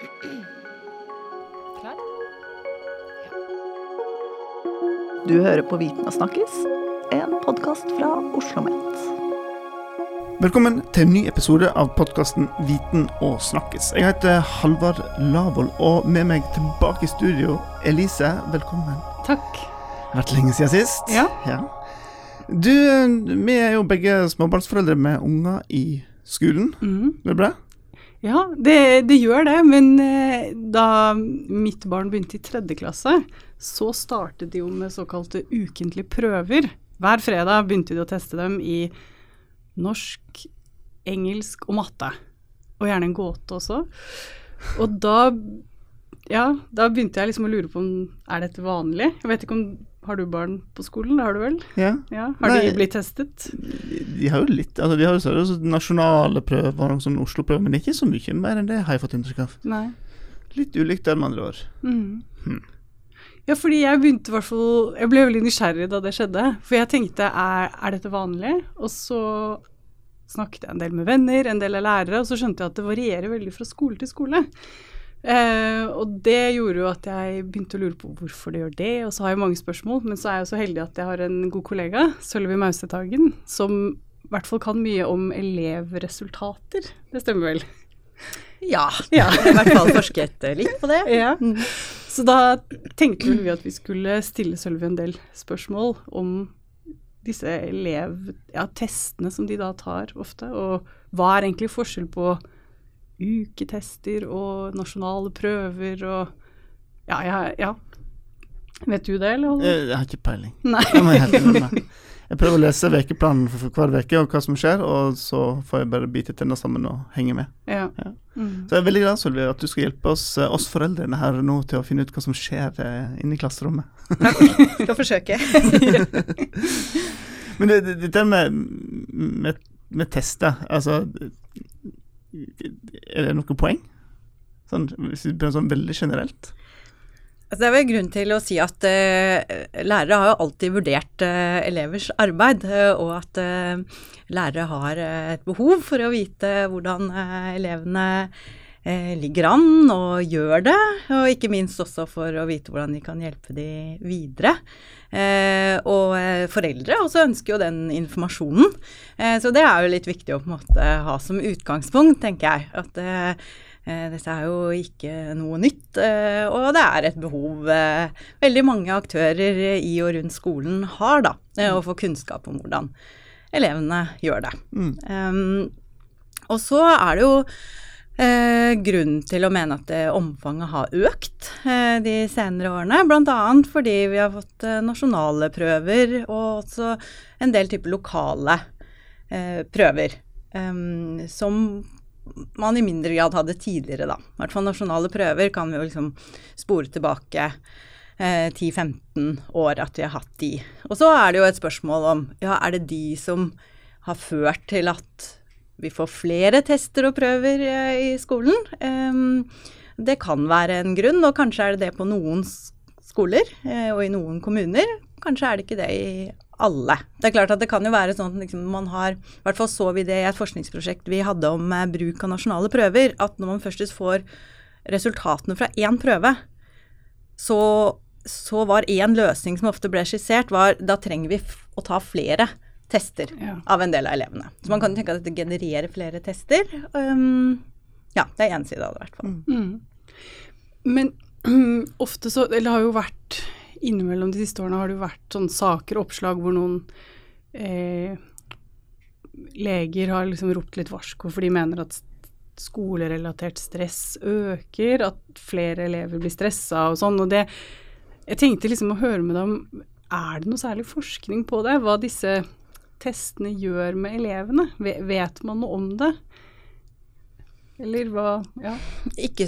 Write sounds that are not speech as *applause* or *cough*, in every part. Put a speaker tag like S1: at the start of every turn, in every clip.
S1: Klar?
S2: Du hører på Viten og snakkes, en podkast fra Oslo OsloMet.
S3: Velkommen til en ny episode av podkasten Viten og snakkes. Jeg heter Halvard Lavoll, og med meg tilbake i studio, Elise. Velkommen.
S1: Takk.
S3: Vært lenge siden sist.
S1: Ja.
S3: Du, vi er jo begge småbarnsforeldre med unger i skolen.
S1: Mhm.
S3: Går det bra?
S1: Ja, det, det gjør det, men eh, da mitt barn begynte i tredje klasse, så startet de jo med såkalte ukentlige prøver. Hver fredag begynte de å teste dem i norsk, engelsk og matte. Og gjerne en gåte også. Og da ja, da begynte jeg liksom å lure på om er dette vanlig. Jeg vet ikke om Har du barn på skolen? Det har du vel?
S3: Ja.
S1: Ja, Har
S3: Nei.
S1: de blitt testet?
S3: De har jo litt altså De har jo så nasjonale prøver sånn Oslo-prøver, men ikke så mye mer enn det, har jeg fått inntrykk av.
S1: Nei.
S3: Litt ulikt der, med andre ord.
S1: Mm.
S3: Hmm.
S1: Ja, fordi jeg begynte hvert fall Jeg ble veldig nysgjerrig da det skjedde. For jeg tenkte er, er dette vanlig? Og så snakket jeg en del med venner, en del av lærere, og så skjønte jeg at det varierer veldig fra skole til skole. Eh, og det gjorde jo at jeg begynte å lure på hvorfor det gjør det, og så har jeg mange spørsmål. Men så er jeg jo så heldig at jeg har en god kollega, Sølvi Mausethagen, som i hvert fall kan mye om elevresultater. Det stemmer vel?
S4: Ja,
S1: Ja. *laughs*
S4: i hvert fall forsket litt på det. *laughs*
S1: Ja. Så da tenkte vi at vi skulle stille Sølvi en del spørsmål om disse elevtestene som de da tar ofte, og hva er egentlig forskjell på uketester og nasjonale prøver og Ja, jeg, ja. Vet du det, eller?
S3: Eh, Jeg har ikke peiling.
S1: Nei.
S3: Jeg. Jeg prøver å lese ukeplanen for hver uke og hva som skjer, og så får jeg bare bite tenna sammen og henge med.
S1: Ja.
S3: Ja.
S1: Mm.
S3: Så jeg er veldig glad Solveig, at du skal hjelpe oss, eh, oss foreldrene her nå til å finne ut hva som skjer eh, inne i klasserommet. *laughs*
S4: Skal forsøke. *laughs*
S3: Men det, det, det med, med, med tester, altså Er det noe poeng? Sånn, hvis vi begynner sånn veldig generelt?
S4: Altså, det er vel grunn til å si at uh, lærere har jo alltid vurdert uh, elevers arbeid, uh, og at lærere har et behov for å vite hvordan elevene ligger an og gjør det, og ikke minst også for å vite hvordan de kan hjelpe de videre. Eh, og eh, foreldre også ønsker jo den informasjonen, eh, så det er jo litt viktig å på en måte ha som utgangspunkt, tenker jeg. at Dette er jo ikke noe nytt, og det er et behov eh, veldig mange aktører i og rundt skolen har, da, eh, å få kunnskap om hvordan elevene gjør det.
S3: Mm.
S4: Um, og så er det jo eh, grunn til å mene at eh, omfanget har økt eh, de senere årene, bl.a. fordi vi har fått eh, nasjonale prøver og også en del typer lokale eh, prøver. Um, som man i mindre grad hadde tidligere, da. I hvert fall nasjonale prøver kan vi jo liksom spore tilbake eh, 10-15 år at vi har hatt de. Og så er det jo et spørsmål om ja, er det de som har ført til at vi får flere tester og prøver eh, i skolen? Det kan være en grunn, og kanskje er det det på noen skoler eh, og i noen kommuner. Kanskje er det ikke det i alle. Det er klart at det kan jo være sånn at liksom man har I hvert fall så vi det i et forskningsprosjekt vi hadde om eh, bruk av nasjonale prøver, at når man først får resultatene fra én prøve, så, så var én løsning som ofte ble skissert, var da trenger vi å ta flere tester
S1: Ja.
S4: av en del av elevene. Så man kan tenke at dette genererer flere tester. Um, ja, det er én side av det i hvert fall.
S1: Mm. Men *clears throat* ofte så Eller det har jo vært Innimellom de siste årene har det jo vært sånne saker og oppslag hvor noen eh, leger har liksom ropt litt varsko for de mener at skolerelatert stress øker, at flere elever blir stressa og sånn. Og det Jeg tenkte liksom å høre med deg om Er det noe særlig forskning på det? Hva disse testene gjør med elevene? Vet man noe om det? Eller hva Ja.
S4: Ikke,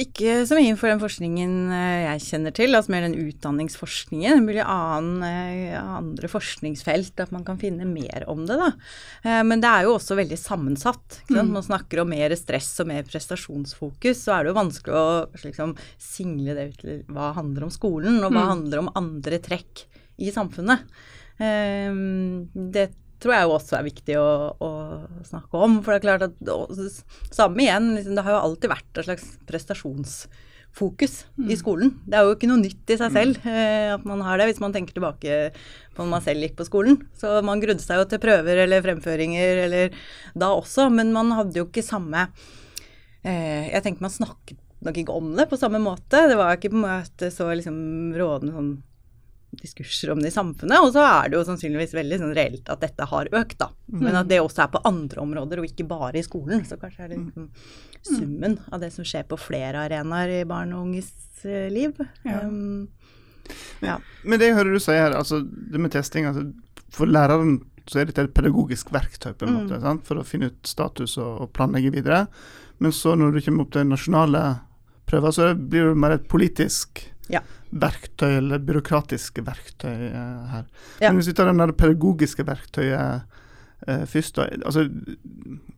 S4: ikke så mye for den forskningen eh, jeg kjenner til, altså mer den utdanningsforskningen. Det blir annen, eh, andre forskningsfelt at man kan finne mer om det, da. Eh, Men det er jo også veldig sammensatt. Sant? Man snakker om mer stress og mer prestasjonsfokus, så er det jo vanskelig å liksom single det ut til hva handler om skolen, og hva handler om andre trekk i samfunnet. Eh, Det tror jeg også er viktig å, å, snakke om. For det er klart at og, Samme igjen, liksom, det har jo alltid vært et slags prestasjonsfokus mm. i skolen. Det er jo ikke noe nytt i seg mm. selv eh, at man har det, hvis man tenker tilbake på når man selv gikk på skolen. Så man grudde seg jo til prøver eller fremføringer eller da også, men man hadde jo ikke samme eh, Jeg tenker man snakket nok ikke om det på samme måte. Det var ikke på en måte så liksom rådende sånn diskurser om det i samfunnet. Og så er det jo sannsynligvis veldig sånn reelt at dette har økt, da. Men mm. at det også er på andre områder, og ikke bare i skolen. Så kanskje er det liksom summen av det som skjer på flere arenaer i barn og unges uh, liv. Ja. Um,
S3: ja. Men det jeg hører du sier her, altså det med testing altså, For læreren så er dette et pedagogisk verktøy på en mm. måte, for å finne ut status og, og, planlegge videre. Men så når du kommer opp til nasjonale prøver, så blir det mer et politisk ja verktøy eller byråkratiske verktøy eh, her. Ja. Men hvis vi tar den der pedagogiske verktøyet eh, først, da. Altså,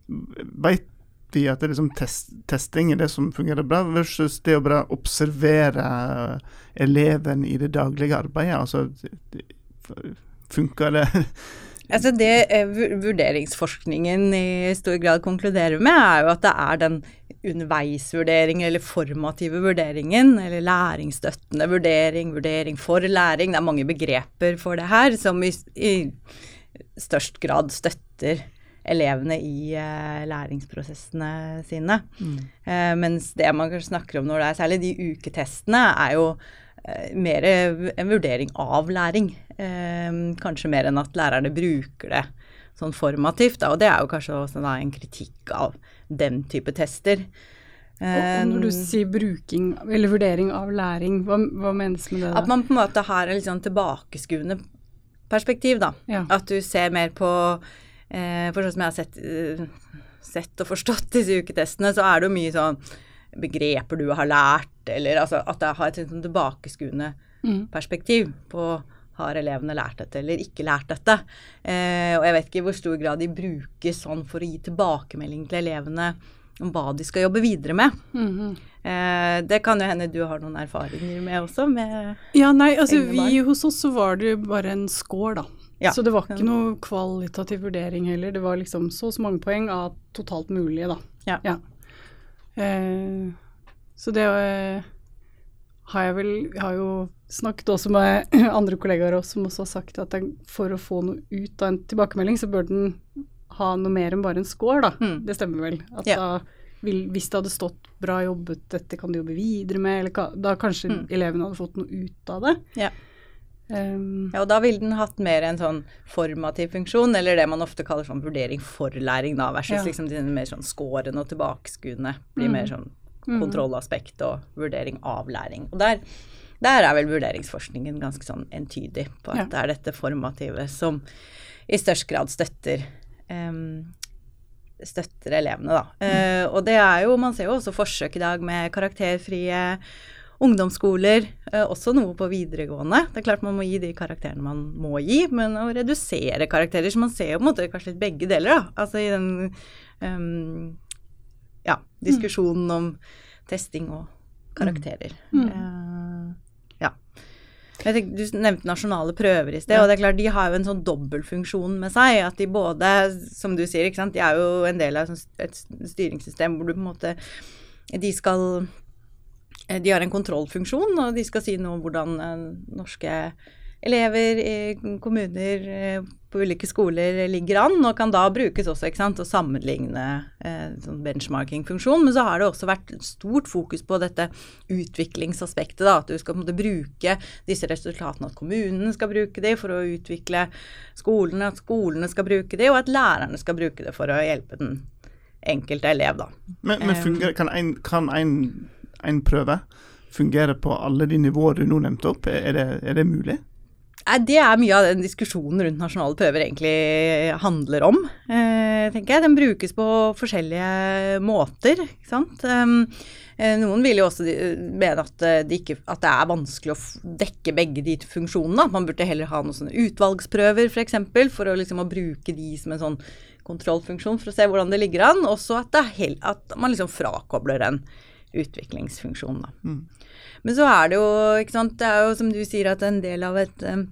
S3: vet vi at det er liksom test, testing er det som fungerer bra, versus det å bare observere eleven i det daglige arbeidet? Altså, funker det? *laughs*
S4: Altså det eh, vurderingsforskningen i stor grad konkluderer med, er jo at det er den underveisvurderingen eller formative vurderingen, eller læringsstøttende vurdering, vurdering for læring. Det er mange begreper for det her som i, i størst grad støtter elevene i uh, læringsprosessene sine. Mm. Uh, mens det man snakker om når det er særlig de uketestene, er jo mer en vurdering av læring. kanskje mer enn at lærerne bruker det sånn formativt. Da, og det er jo kanskje også da, en kritikk av den type tester.
S1: Og når du sier bruking eller vurdering av læring, hva, hva menes med det?
S4: Da? At man på en måte har et sånn tilbakeskuende perspektiv, da. Ja. At du ser mer på eh, For sånn som jeg har sett, sett, og forstått disse uketestene, så er det jo mye sånn begreper du har lært, eller altså at det har et sånn tilbakeskuende mm. perspektiv på har elevene lært dette eller ikke lært dette? Eh, og jeg vet ikke i hvor stor grad de brukes sånn for å gi tilbakemelding til elevene om hva de skal jobbe videre med. Mm -hmm. eh, det kan jo hende du har noen erfaringer med også? Med
S1: ja, nei, altså vi hos oss så var det bare en score, da. Ja. Så det var ikke noe kvalitativ vurdering heller. Det var liksom så mange poeng av totalt mulige, da. Ja. ja. Eh, så det eh, har jeg vel Jeg har jo snakket også med *clears throat* andre kollegaer også, som også har sagt at for å få noe ut av en tilbakemelding, så bør den ha noe mer enn bare en score, da. Mm. Det stemmer vel. At ja. da vil, hvis det hadde stått 'bra jobbet, dette kan du jobbe videre med', eller da kanskje mm. elevene hadde fått noe ut av det.
S4: Ja. Um, ja, og da ville den hatt mer en sånn formativ funksjon, eller det man ofte kaller sånn vurdering for læring, da, versus ja. liksom den mer sånn skårende og tilbakeskuende. Blir mm. mer sånn mm. kontrollaspekt og vurdering av læring. Og der, der, er vel vurderingsforskningen ganske sånn entydig på at ja. det er dette formative som i størst grad støtter um, støtter elevene, da. Mm. Uh, og det er jo, man ser jo også forsøk i dag med karakterfrie ungdomsskoler, uh, også noe på videregående. Det er klart man må gi de karakterene man må gi, men å redusere karakterer. Så man ser jo på en måte kanskje litt begge deler, da. Altså i den um, ja, diskusjonen om testing og karakterer. Mm. Uh, ja. Tenker, du nevnte nasjonale prøver i sted, ja. og det er klart de har jo en sånn dobbeltfunksjon med seg. At de både, som du sier, ikke sant, de er jo en del av et styringssystem hvor du på en måte De skal De har en kontrollfunksjon, og de skal si noe om hvordan eh, norske elever i kommuner eh, på ulike skoler ligger an, og kan da brukes også ikke sant, å sammenligne eh, sånn benchmarking-funksjon. Men så har det også vært stort fokus på dette utviklingsaspektet. da, At du skal måte, bruke disse resultatene, at kommunene skal bruke de for å utvikle skolene, at skolene skal bruke de, og at lærerne skal bruke det for å hjelpe den enkelte elev. da.
S3: Men, men fungerer, kan en, kan en, en prøve fungere på alle de nivåer du nå nevnte opp? Er det, er det mulig?
S4: Det er mye av den diskusjonen rundt nasjonale prøver egentlig handler om, eh, tenker jeg. Den brukes på forskjellige måter, ikke sant. Um, eh, noen vil jo også mene at eh, det, ikke, at det er vanskelig å dekke begge de funksjonene. Man burde heller ha noen sånne utvalgsprøver f.eks. For, eksempel, for å, liksom, å bruke de som en sånn kontrollfunksjon for å se hvordan det ligger an. Også at, at man liksom frakobler en utviklingsfunksjon. Da. Mm. Men så er det jo, ikke sant, det er jo som du sier at en del av et um,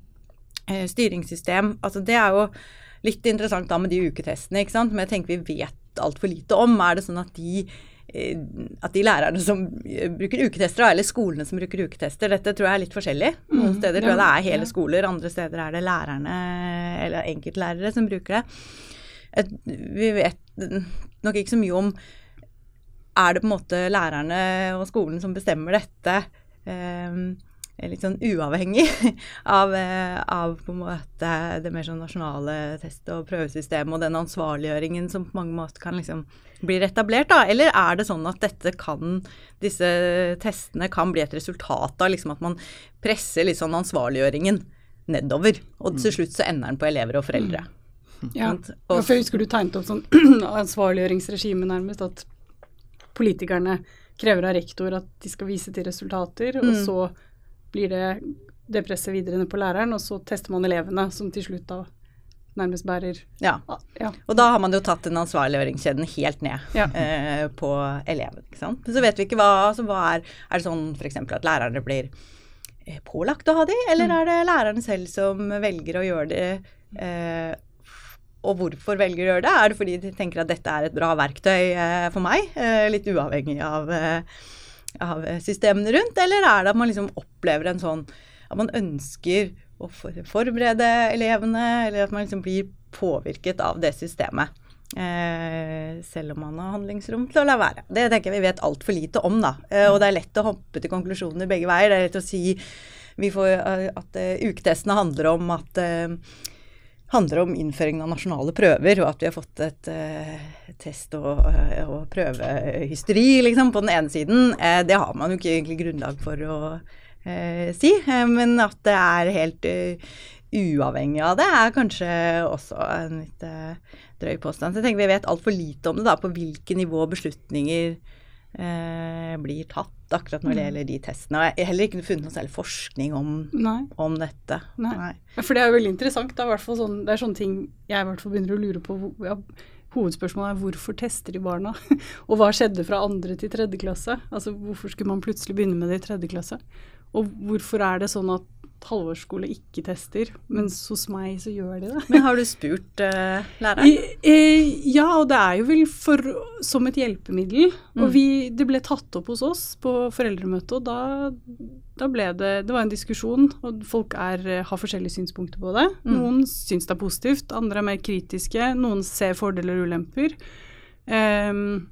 S4: styringssystem Altså det er jo litt interessant da med de uketestene, ikke sant. Men jeg tenker vi vet altfor lite om. Er det sånn at de eh, at de lærerne som bruker uketester, eller skolene som bruker uketester, dette tror jeg er litt forskjellig. Noen
S1: Mm,
S4: steder tror jeg det er hele skoler, andre steder er det lærerne eller enkeltlærere som bruker det. Vi vet nok ikke så mye om Er det på en måte lærerne og skolen som bestemmer dette? Eh, litt sånn uavhengig *laughs* av, eh, av på en måte det mer sånn nasjonale test- og prøvesystemet og den ansvarliggjøringen som på mange måter kan liksom bli etablert, da? Eller er det sånn at dette kan, disse testene kan bli et resultat av liksom at man presser litt sånn ansvarliggjøringen nedover, og til slutt så ender den på elever og foreldre?
S1: Ja.
S4: Sant? Og-
S1: for jeg husker du tegnet opp sånn *clears throat* ansvarliggjøringsregime nærmest, at politikerne krever av rektor at de skal vise til resultater, og
S4: Mm.
S1: så blir det det presset videre ned på læreren, og så tester man elevene, som til slutt da nærmest bærer
S4: Ja.
S1: Ja.
S4: Og da har man jo tatt den ansvarliggjøringskjeden helt ned
S1: Ja.
S4: eh, på eleven. ikke sant? Så vet vi ikke hva, altså hva er Er det sånn f.eks. at lærerne blir eh, pålagt å ha de, eller er det lærerne selv som velger å gjøre det? Eh, og hvorfor velger å gjøre det? Er det fordi de tenker at dette er et bra verktøy eh, for meg, eh, litt uavhengig av, eh, av systemene rundt, eller er det at man liksom opplever en sånn at man ønsker å for forberede elevene, eller at man liksom blir påvirket av det systemet. Eh, selv om man har handlingsrom til å la være. Det tenker jeg vi vet altfor lite om, da. Eh, og det er lett å hoppe til konklusjoner begge veier. Det er lett å si får, eh, at uh, uketestene handler om at eh, handler om innføringen av nasjonale prøver, og at vi har fått et uh, test- og, eh, og prøvehysteri liksom, på den ene siden. Uh, det har man jo ikke egentlig grunnlag for å uh, si, men at det er helt uavhengig av det, er kanskje også en litt drøy påstand. Så jeg tenker vi vet altfor lite om det, da, på hvilke nivå beslutninger eh, blir tatt akkurat når det
S1: Mm.
S4: gjelder de testene. Og jeg har heller ikke funnet noe særlig forskning om,
S1: Nei.
S4: om dette.
S1: Nei. Ja, For det er jo veldig interessant. Det er, sånn, det er sånne ting jeg i hvert fall begynner å lure på. Ja, hovedspørsmålet er hvorfor tester de barna? *laughs* og hva skjedde fra andre til tredje klasse? Altså hvorfor skulle man plutselig begynne med det i tredje klasse? Og hvorfor er det sånn at halvårsskole ikke tester, mens hos meg så gjør de det?
S4: Men har du spurt uh, læreren?
S1: I- eh, ja, og det er jo vel for, som et hjelpemiddel. Og
S4: Mm.
S1: vi, det ble tatt opp hos oss på foreldremøtet, og da, da ble det Det var en diskusjon, og folk er, har forskjellige synspunkter på det.
S4: Mm.
S1: Noen syns det er positivt, andre er mer kritiske. Noen ser fordeler og ulemper. Um,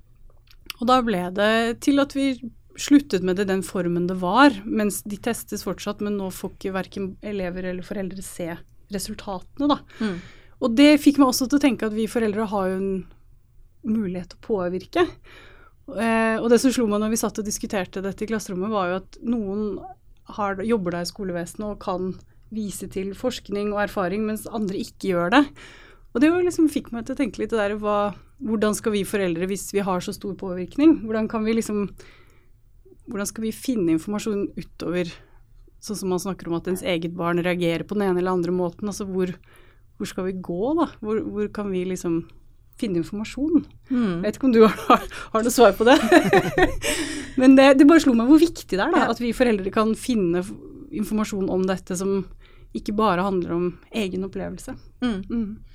S1: og da ble det til at vi sluttet med det den formen det var, mens de testes fortsatt, men nå får ikke verken elever eller foreldre se resultatene, da.
S4: Mm.
S1: Og det fikk meg også til å tenke at vi foreldre har jo en mulighet til å påvirke. Eh, og det som slo meg når vi satt og diskuterte dette i klasserommet, var jo at noen har, jobber da i skolevesenet og kan vise til forskning og erfaring, mens andre ikke gjør det. Og det liksom fikk meg til å tenke litt det der hva, hvordan skal vi foreldre, hvis vi har så stor påvirkning, hvordan kan vi liksom hvordan skal vi finne informasjon utover sånn som man snakker om at ens eget barn reagerer på den ene eller andre måten? Altså hvor, hvor skal vi gå, da? Hvor, hvor kan vi liksom finne informasjon?
S4: Mm.
S1: Jeg vet ikke om du har, har noe svar på det? *laughs* Men det, det bare slo meg hvor viktig det er da, at vi foreldre kan finne informasjon om dette som ikke bare handler om egen opplevelse.
S4: Mm.
S1: Mm.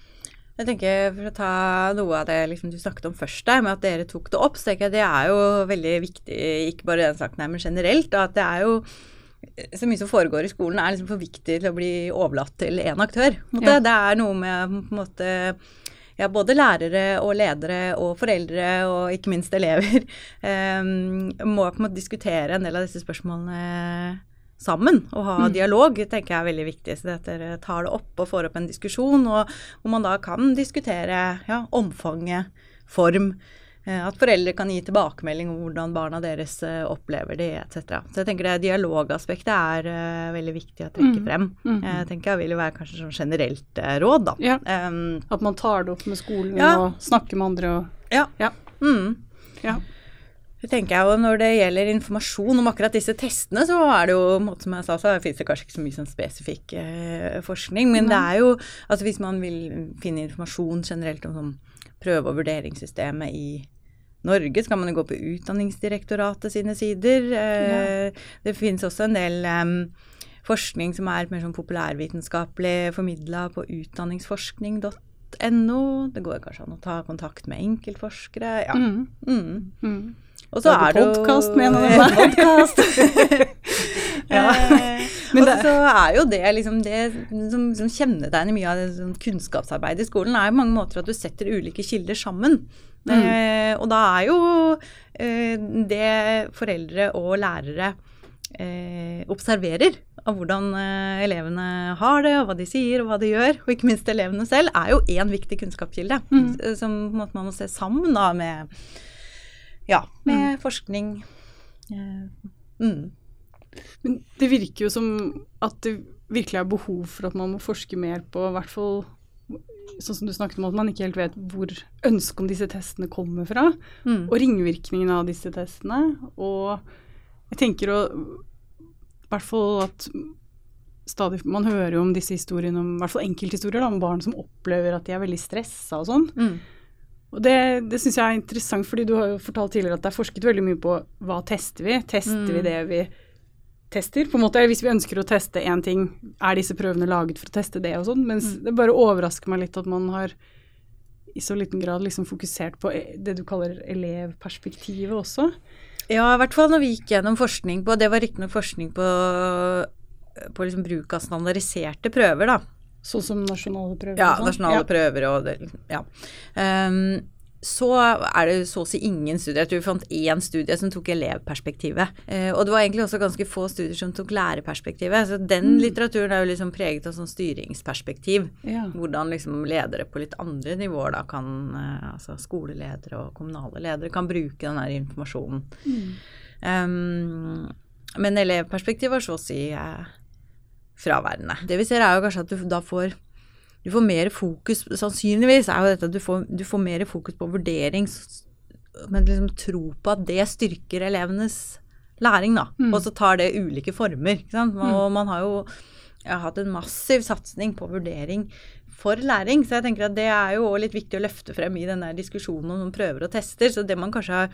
S4: Jeg tenker For å ta noe av det liksom, du snakket om først der, med at dere tok det opp, så tenker jeg det er jo veldig viktig, ikke bare i den saken her, men generelt. At det er jo så mye som foregår i skolen er liksom for viktig til å bli overlatt til én aktør.
S1: Ja.
S4: Det er noe med på en måte ja, både lærere og ledere og foreldre og ikke minst elever um, *laughs* må på en måte diskutere en del av disse spørsmålene sammen og ha
S1: Mm.
S4: dialog, tenker jeg er veldig viktig. Så dere tar det opp og får opp en diskusjon, og hvor man da kan diskutere ja, omfanget, form. eh, At foreldre kan gi tilbakemelding om hvordan barna deres eh, opplever det, etc. Så jeg tenker det dialogaspektet er uh, veldig viktig å trekke
S1: Mm.
S4: frem.
S1: Mm.
S4: Jeg tenker jeg vil jo være kanskje sånn generelt uh, råd, da.
S1: Ja.
S4: Um,
S1: At man tar det opp med skolen
S4: Ja.
S1: og snakker med andre og
S4: ja.
S1: Ja.
S4: Mm.
S1: Ja.
S4: Det tenker jeg og Når det gjelder informasjon om akkurat disse testene, så er det jo som jeg sa, så finnes det kanskje ikke så mye sånn spesifikk eh, forskning. Men det er jo altså Hvis man vil finne informasjon generelt om sånn prøve- og vurderingssystemet i Norge, så kan man jo gå på Utdanningsdirektoratet sine sider. Eh, Det finnes også en del eh, forskning som er mer sånn populærvitenskapelig formidla på .no. Det går kanskje an å ta kontakt med enkeltforskere. Ja.
S1: Mm.
S4: Mm.
S1: Mm.
S4: Og så er det jo
S1: podcast med en *laughs*
S4: Podkast. *laughs*
S1: Ja.
S4: Eh,
S1: Men det-
S4: så er jo det liksom det som, som kjennetegner mye av det sånn kunnskapsarbeidet i skolen, er jo mange måter at du setter ulike kilder sammen.
S1: Mm.
S4: Eh, og da er jo eh, det foreldre og lærere eh, observerer av hvordan eh, elevene har det, og hva de sier, og hva de gjør, og ikke minst elevene selv, er jo én viktig kunnskapskilde.
S1: Mm.
S4: Som på en måte man må se sammen da med, ja, med
S1: Mm.
S4: forskning. Eh, mm.
S1: Men det virker jo som at det virkelig er behov for at man må forske mer på, i hvert fall sånn som du snakket om, at man ikke helt vet hvor ønsket om disse testene kommer fra,
S4: Mm.
S1: og ringvirkningen av disse testene. Og jeg tenker å I hvert fall at stadig Man hører jo om disse historiene, om, i hvert fall enkelthistorier, om barn som opplever at de er veldig stressa og sånn.
S4: Mm.
S1: Og det, det syns jeg er interessant, fordi du har jo fortalt tidligere at det er forsket veldig mye på hva tester vi? Tester vi
S4: Mm.
S1: det vi tester? På en måte, Hvis vi ønsker å teste én ting, er disse prøvene laget for å teste det og sånn? Mens
S4: Mm.
S1: det bare overrasker meg litt at man har i så liten grad liksom fokusert på e- det du kaller elevperspektivet også.
S4: Ja, i hvert fall når vi gikk gjennom forskning på Det var riktignok forskning på, på liksom bruk av standardiserte prøver, da.
S1: Sånn som nasjonale prøver.
S4: Ja,
S1: sånn.
S4: nasjonale
S1: Ja.
S4: prøver og det, ja. Um, så er det så å si ingen studier. Jeg tror vi fant én studie som tok elevperspektivet. Eh, og det var egentlig også ganske få studier som tok lærerperspektivet. Så den
S1: Mm.
S4: litteraturen er jo liksom preget av sånn styringsperspektiv.
S1: Ja.
S4: Hvordan liksom ledere på litt andre nivåer da kan, eh, altså skoleledere og kommunale ledere, kan bruke den her informasjonen.
S1: Mm.
S4: Um, men elevperspektivet var så å si eh, fraværende. Det vi ser er jo kanskje at du da får du får mer fokus, sannsynligvis er jo dette at du får, du får mer fokus på vurdering, men liksom tro på at det styrker elevenes læring, da.
S1: Mm.
S4: Og så tar det ulike former. Ikke sant? Og man har jo har hatt en massiv satsing på vurdering for læring, så jeg tenker at det er jo litt viktig å løfte frem i denne diskusjonen om prøver og tester. Så det man kanskje har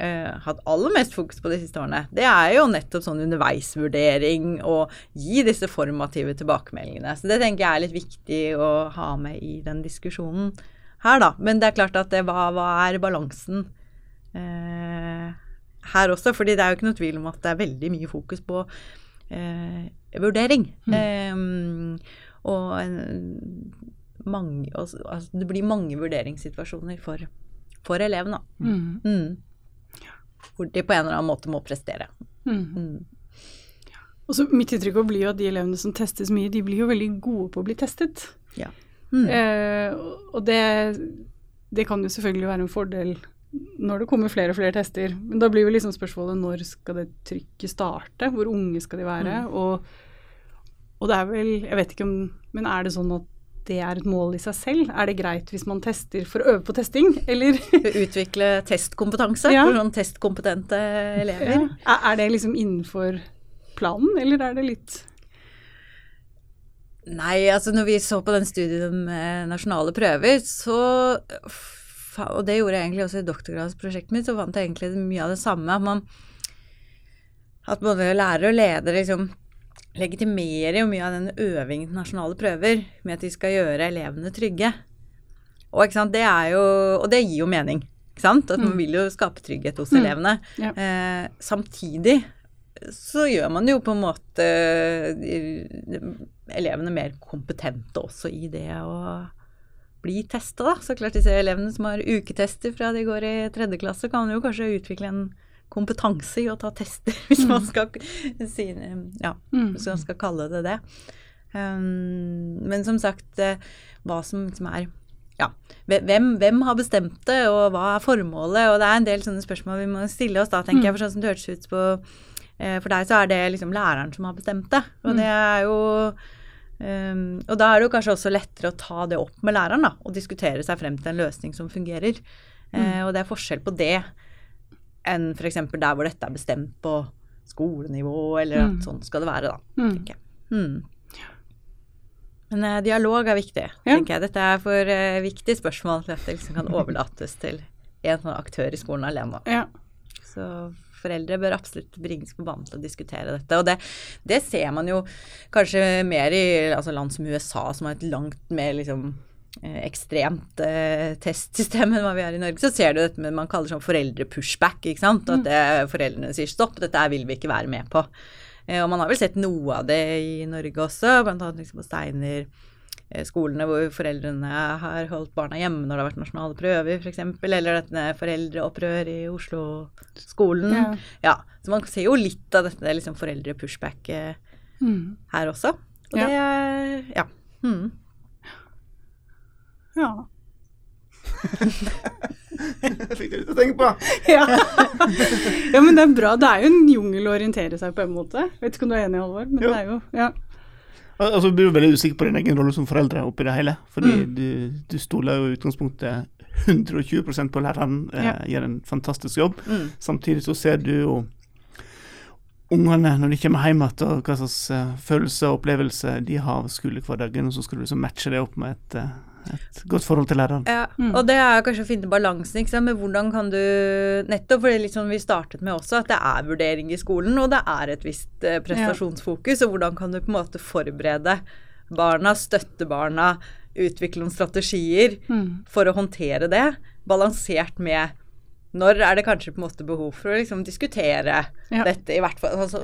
S4: eh, hatt aller mest fokus på de siste årene, det er jo nettopp sånn underveisvurdering og gi disse formative tilbakemeldingene. Så det tenker jeg er litt viktig å ha med i den diskusjonen her, da. Men det er klart at det, hva, hva er balansen eh, her også? fordi det er jo ikke noe tvil om at det er veldig mye fokus på eh, vurdering. Eh, og en- mange, altså, altså, det blir mange vurderingssituasjoner for, for elevene. da.
S1: Mm.
S4: Mm. Hvor de på en eller annen måte må prestere.
S1: Mm.
S4: Mm.
S1: Og så Mitt inntrykk blir jo at de elevene som testes mye, de blir jo veldig gode på å bli testet.
S4: Ja. Mm.
S1: Eh, og det, det kan jo selvfølgelig være en fordel når det kommer flere og flere tester. Men da blir jo liksom spørsmålet når skal det trykket starte? Hvor unge skal de være?
S4: Mm.
S1: Og, og det er vel Jeg vet ikke om Men er det sånn at det er et mål i seg selv? Er det greit hvis man tester for å øve på testing, *laughs* eller? *laughs*
S4: Utvikle testkompetanse
S1: Ja.
S4: for sånn testkompetente elever.
S1: Ja. Er det liksom innenfor planen, eller er det litt
S4: Nei, altså når vi så på den studien med nasjonale prøver, så Og det gjorde jeg egentlig også i doktorgradsprosjektet mitt, så fant jeg egentlig mye av det samme. At man At både lærere og ledere liksom legitimerer jo mye av den øvingen til nasjonale prøver med at de skal gjøre elevene trygge. Og, sant, det jo, og det gir jo mening. Ikke sant? At man vil jo skape trygghet hos
S1: Mm.
S4: elevene.
S1: Ja.
S4: Eh, samtidig så gjør man jo på en måte elevene mer kompetente også i det å bli testa, da. Så klart disse elevene som har uketester fra de går i tredje klasse, kan jo kanskje utvikle en kompetanse i å ta tester, *laughs* hvis man skal si Ja,
S1: Mm.
S4: hvis man skal kalle det det. Um, men som sagt, eh, hva som liksom er ja, hvem, hvem har bestemt det, og hva er formålet? Og det er en del sånne spørsmål vi må stille oss da, tenker jeg. For sånn som det hørtes ut på eh, For deg så er det liksom læreren som har bestemt det. Og det er jo um, Og da er det jo kanskje også lettere å ta det opp med læreren, da. Og diskutere seg frem til en løsning som fungerer. Eh, og det er forskjell på det enn f.eks. der hvor dette er bestemt på skolenivå, eller at
S1: Mm.
S4: sånn skal det være, da.
S1: Mm.
S4: tenker jeg. Mm. Men eh, dialog er viktig,
S1: Ja.
S4: tenker jeg. Dette er for eh, viktige spørsmål til at det liksom kan overlates til en sånn aktør i skolen alene.
S1: Ja.
S4: Så foreldre bør absolutt bringes på banen til å diskutere dette. Og det, det ser man jo kanskje mer i altså land som USA, som har et langt mer liksom ekstremt eh, testsystem enn hva vi har i Norge, så ser du dette med man kaller sånn foreldre-pushback. ikke sant? At det, foreldrene sier stopp, dette vil vi ikke være med på. Eh, og man har vel sett noe av det i Norge også, bl.a. Liksom på Steiner eh, skolene hvor foreldrene har holdt barna hjemme når det har vært nasjonale prøver, f.eks. Eller dette foreldreopprør i Oslo-skolen.
S1: Ja.
S4: Ja. Så man ser jo litt av dette liksom foreldre-pushback eh,
S1: Mm.
S4: her også. Og
S1: Ja.
S4: det Ja. Mm.
S1: Ja. *laughs*
S3: Fikk det litt å tenke på. *laughs*
S1: Ja. ja, men det er bra. Det er jo en jungel å orientere seg på en måte. Vet ikke om du er enig, Halvor, men
S3: Jo.
S1: det er jo ja.
S3: Altså, du blir jo veldig usikker på din egen rolle som foreldre oppi det hele. Fordi
S1: Mm.
S3: du, du stoler jo i utgangspunktet 120% på læreren, eh,
S1: Ja.
S3: gjør en fantastisk jobb.
S4: Mm.
S3: Samtidig så ser du jo ungene når de kommer hjem igjen, og hva slags eh, følelser og opplevelser de har av skolehverdagen, og så skal du liksom matche det opp med et, eh, et godt forhold til læreren.
S4: Ja,
S1: Mm.
S4: og det er kanskje å finne balansen, ikke sant, med hvordan kan du Nettopp fordi liksom vi startet med også at det er vurdering i skolen, og det er et visst eh, prestasjonsfokus, og hvordan kan du på en måte forberede barna, støtte barna, utvikle noen strategier
S1: Mm.
S4: for å håndtere det, balansert med når er det kanskje på en måte behov for å liksom diskutere
S1: Ja.
S4: dette, i hvert fall altså,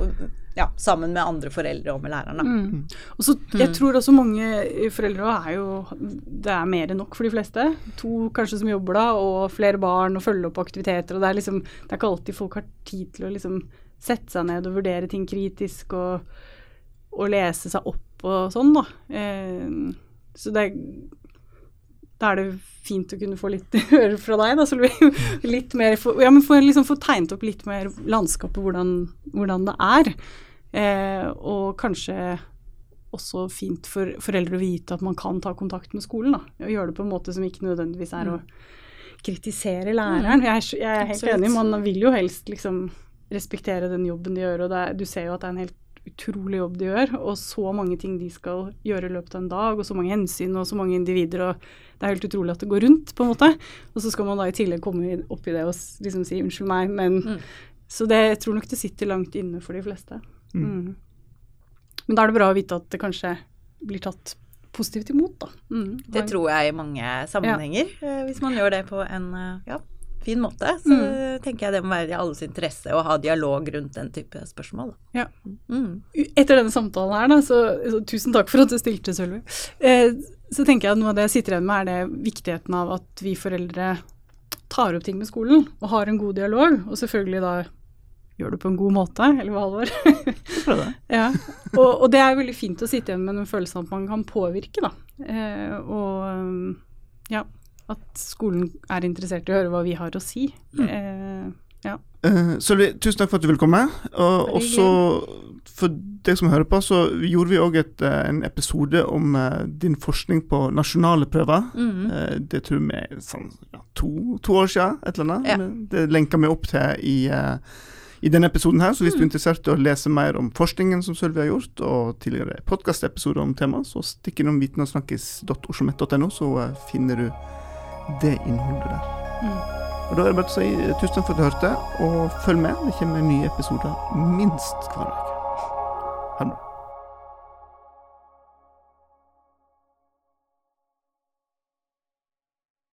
S4: ja, sammen med andre foreldre og med lærerne.
S1: Mm. Og så, jeg tror også mange foreldre er jo Det er mer enn nok for de fleste. To kanskje som jobber da, og flere barn, og følge opp aktiviteter. Og det er liksom Det er ikke alltid folk har tid til å liksom sette seg ned og vurdere ting kritisk og, og lese seg opp og sånn, da. Eh, så det da er det fint å kunne få litt *laughs* høre fra deg, da, Solveig. Litt mer få- ja, men få liksom få tegnet opp litt mer landskapet, hvordan, hvordan det er. Eh, og kanskje også fint for foreldre å vite at man kan ta kontakt med skolen. Da, og gjøre det på en måte som ikke nødvendigvis er å kritisere læreren. Jeg er, jeg er helt
S4: Absolutt.
S1: enig, man vil jo helst liksom respektere den jobben de gjør, og er, du ser jo at det er en helt utrolig jobb de gjør, og så mange ting de skal gjøre i løpet av en dag, og så mange hensyn og så mange individer, og det er helt utrolig at det går rundt, på en måte. Og så skal man da i tillegg komme opp i det og liksom si unnskyld meg, men
S4: Mm.
S1: Så det, jeg tror nok det sitter langt inne for de fleste.
S3: Mm.
S1: Mm. Men da er det bra å vite at det kanskje blir tatt positivt imot, da. Mm.
S4: Det tror jeg i mange sammenhenger. ja. Hvis man gjør det på en eh, ja, fin måte, så tenker jeg det må være i alles interesse å ha dialog rundt den type spørsmål.
S1: Ja.
S4: Mm.
S1: Etter denne samtalen her, da, så, så tusen takk for at du stilte, Sølvi. Eh, så tenker jeg at noe av det jeg sitter igjen med, er det viktigheten av at vi foreldre tar opp ting med skolen og har en god dialog, og selvfølgelig da gjør det på en god måte, eller hva,
S3: det. *laughs*
S1: Ja, og, og det er veldig fint å sitte igjen med den følelsen at man kan påvirke, da. Eh, og ja, at skolen er interessert i å høre hva vi har å si. Eh, ja.
S3: Eh, Sølvi, tusen takk for at du ville komme. Og også for deg som hører på, så gjorde vi òg en episode om eh, din forskning på nasjonale prøver.
S4: Mm.
S3: Eh, det tror vi er sånn ja, to, to år siden, et eller annet.
S4: Ja.
S3: Det lenker vi opp til i, eh, i denne episoden her. Så hvis du er interessert i å lese mer om forskningen som Sølvi har gjort, og tidligere podkastepisoder om temaet, så stikk innom vitenogsnakkis.oslomet.no, så eh, finner du det innholdet der.
S1: Mm.
S3: Og Da er det bare å si tusen takk for at du hørte, og følg med. Det kommer nye episoder minst hver uke.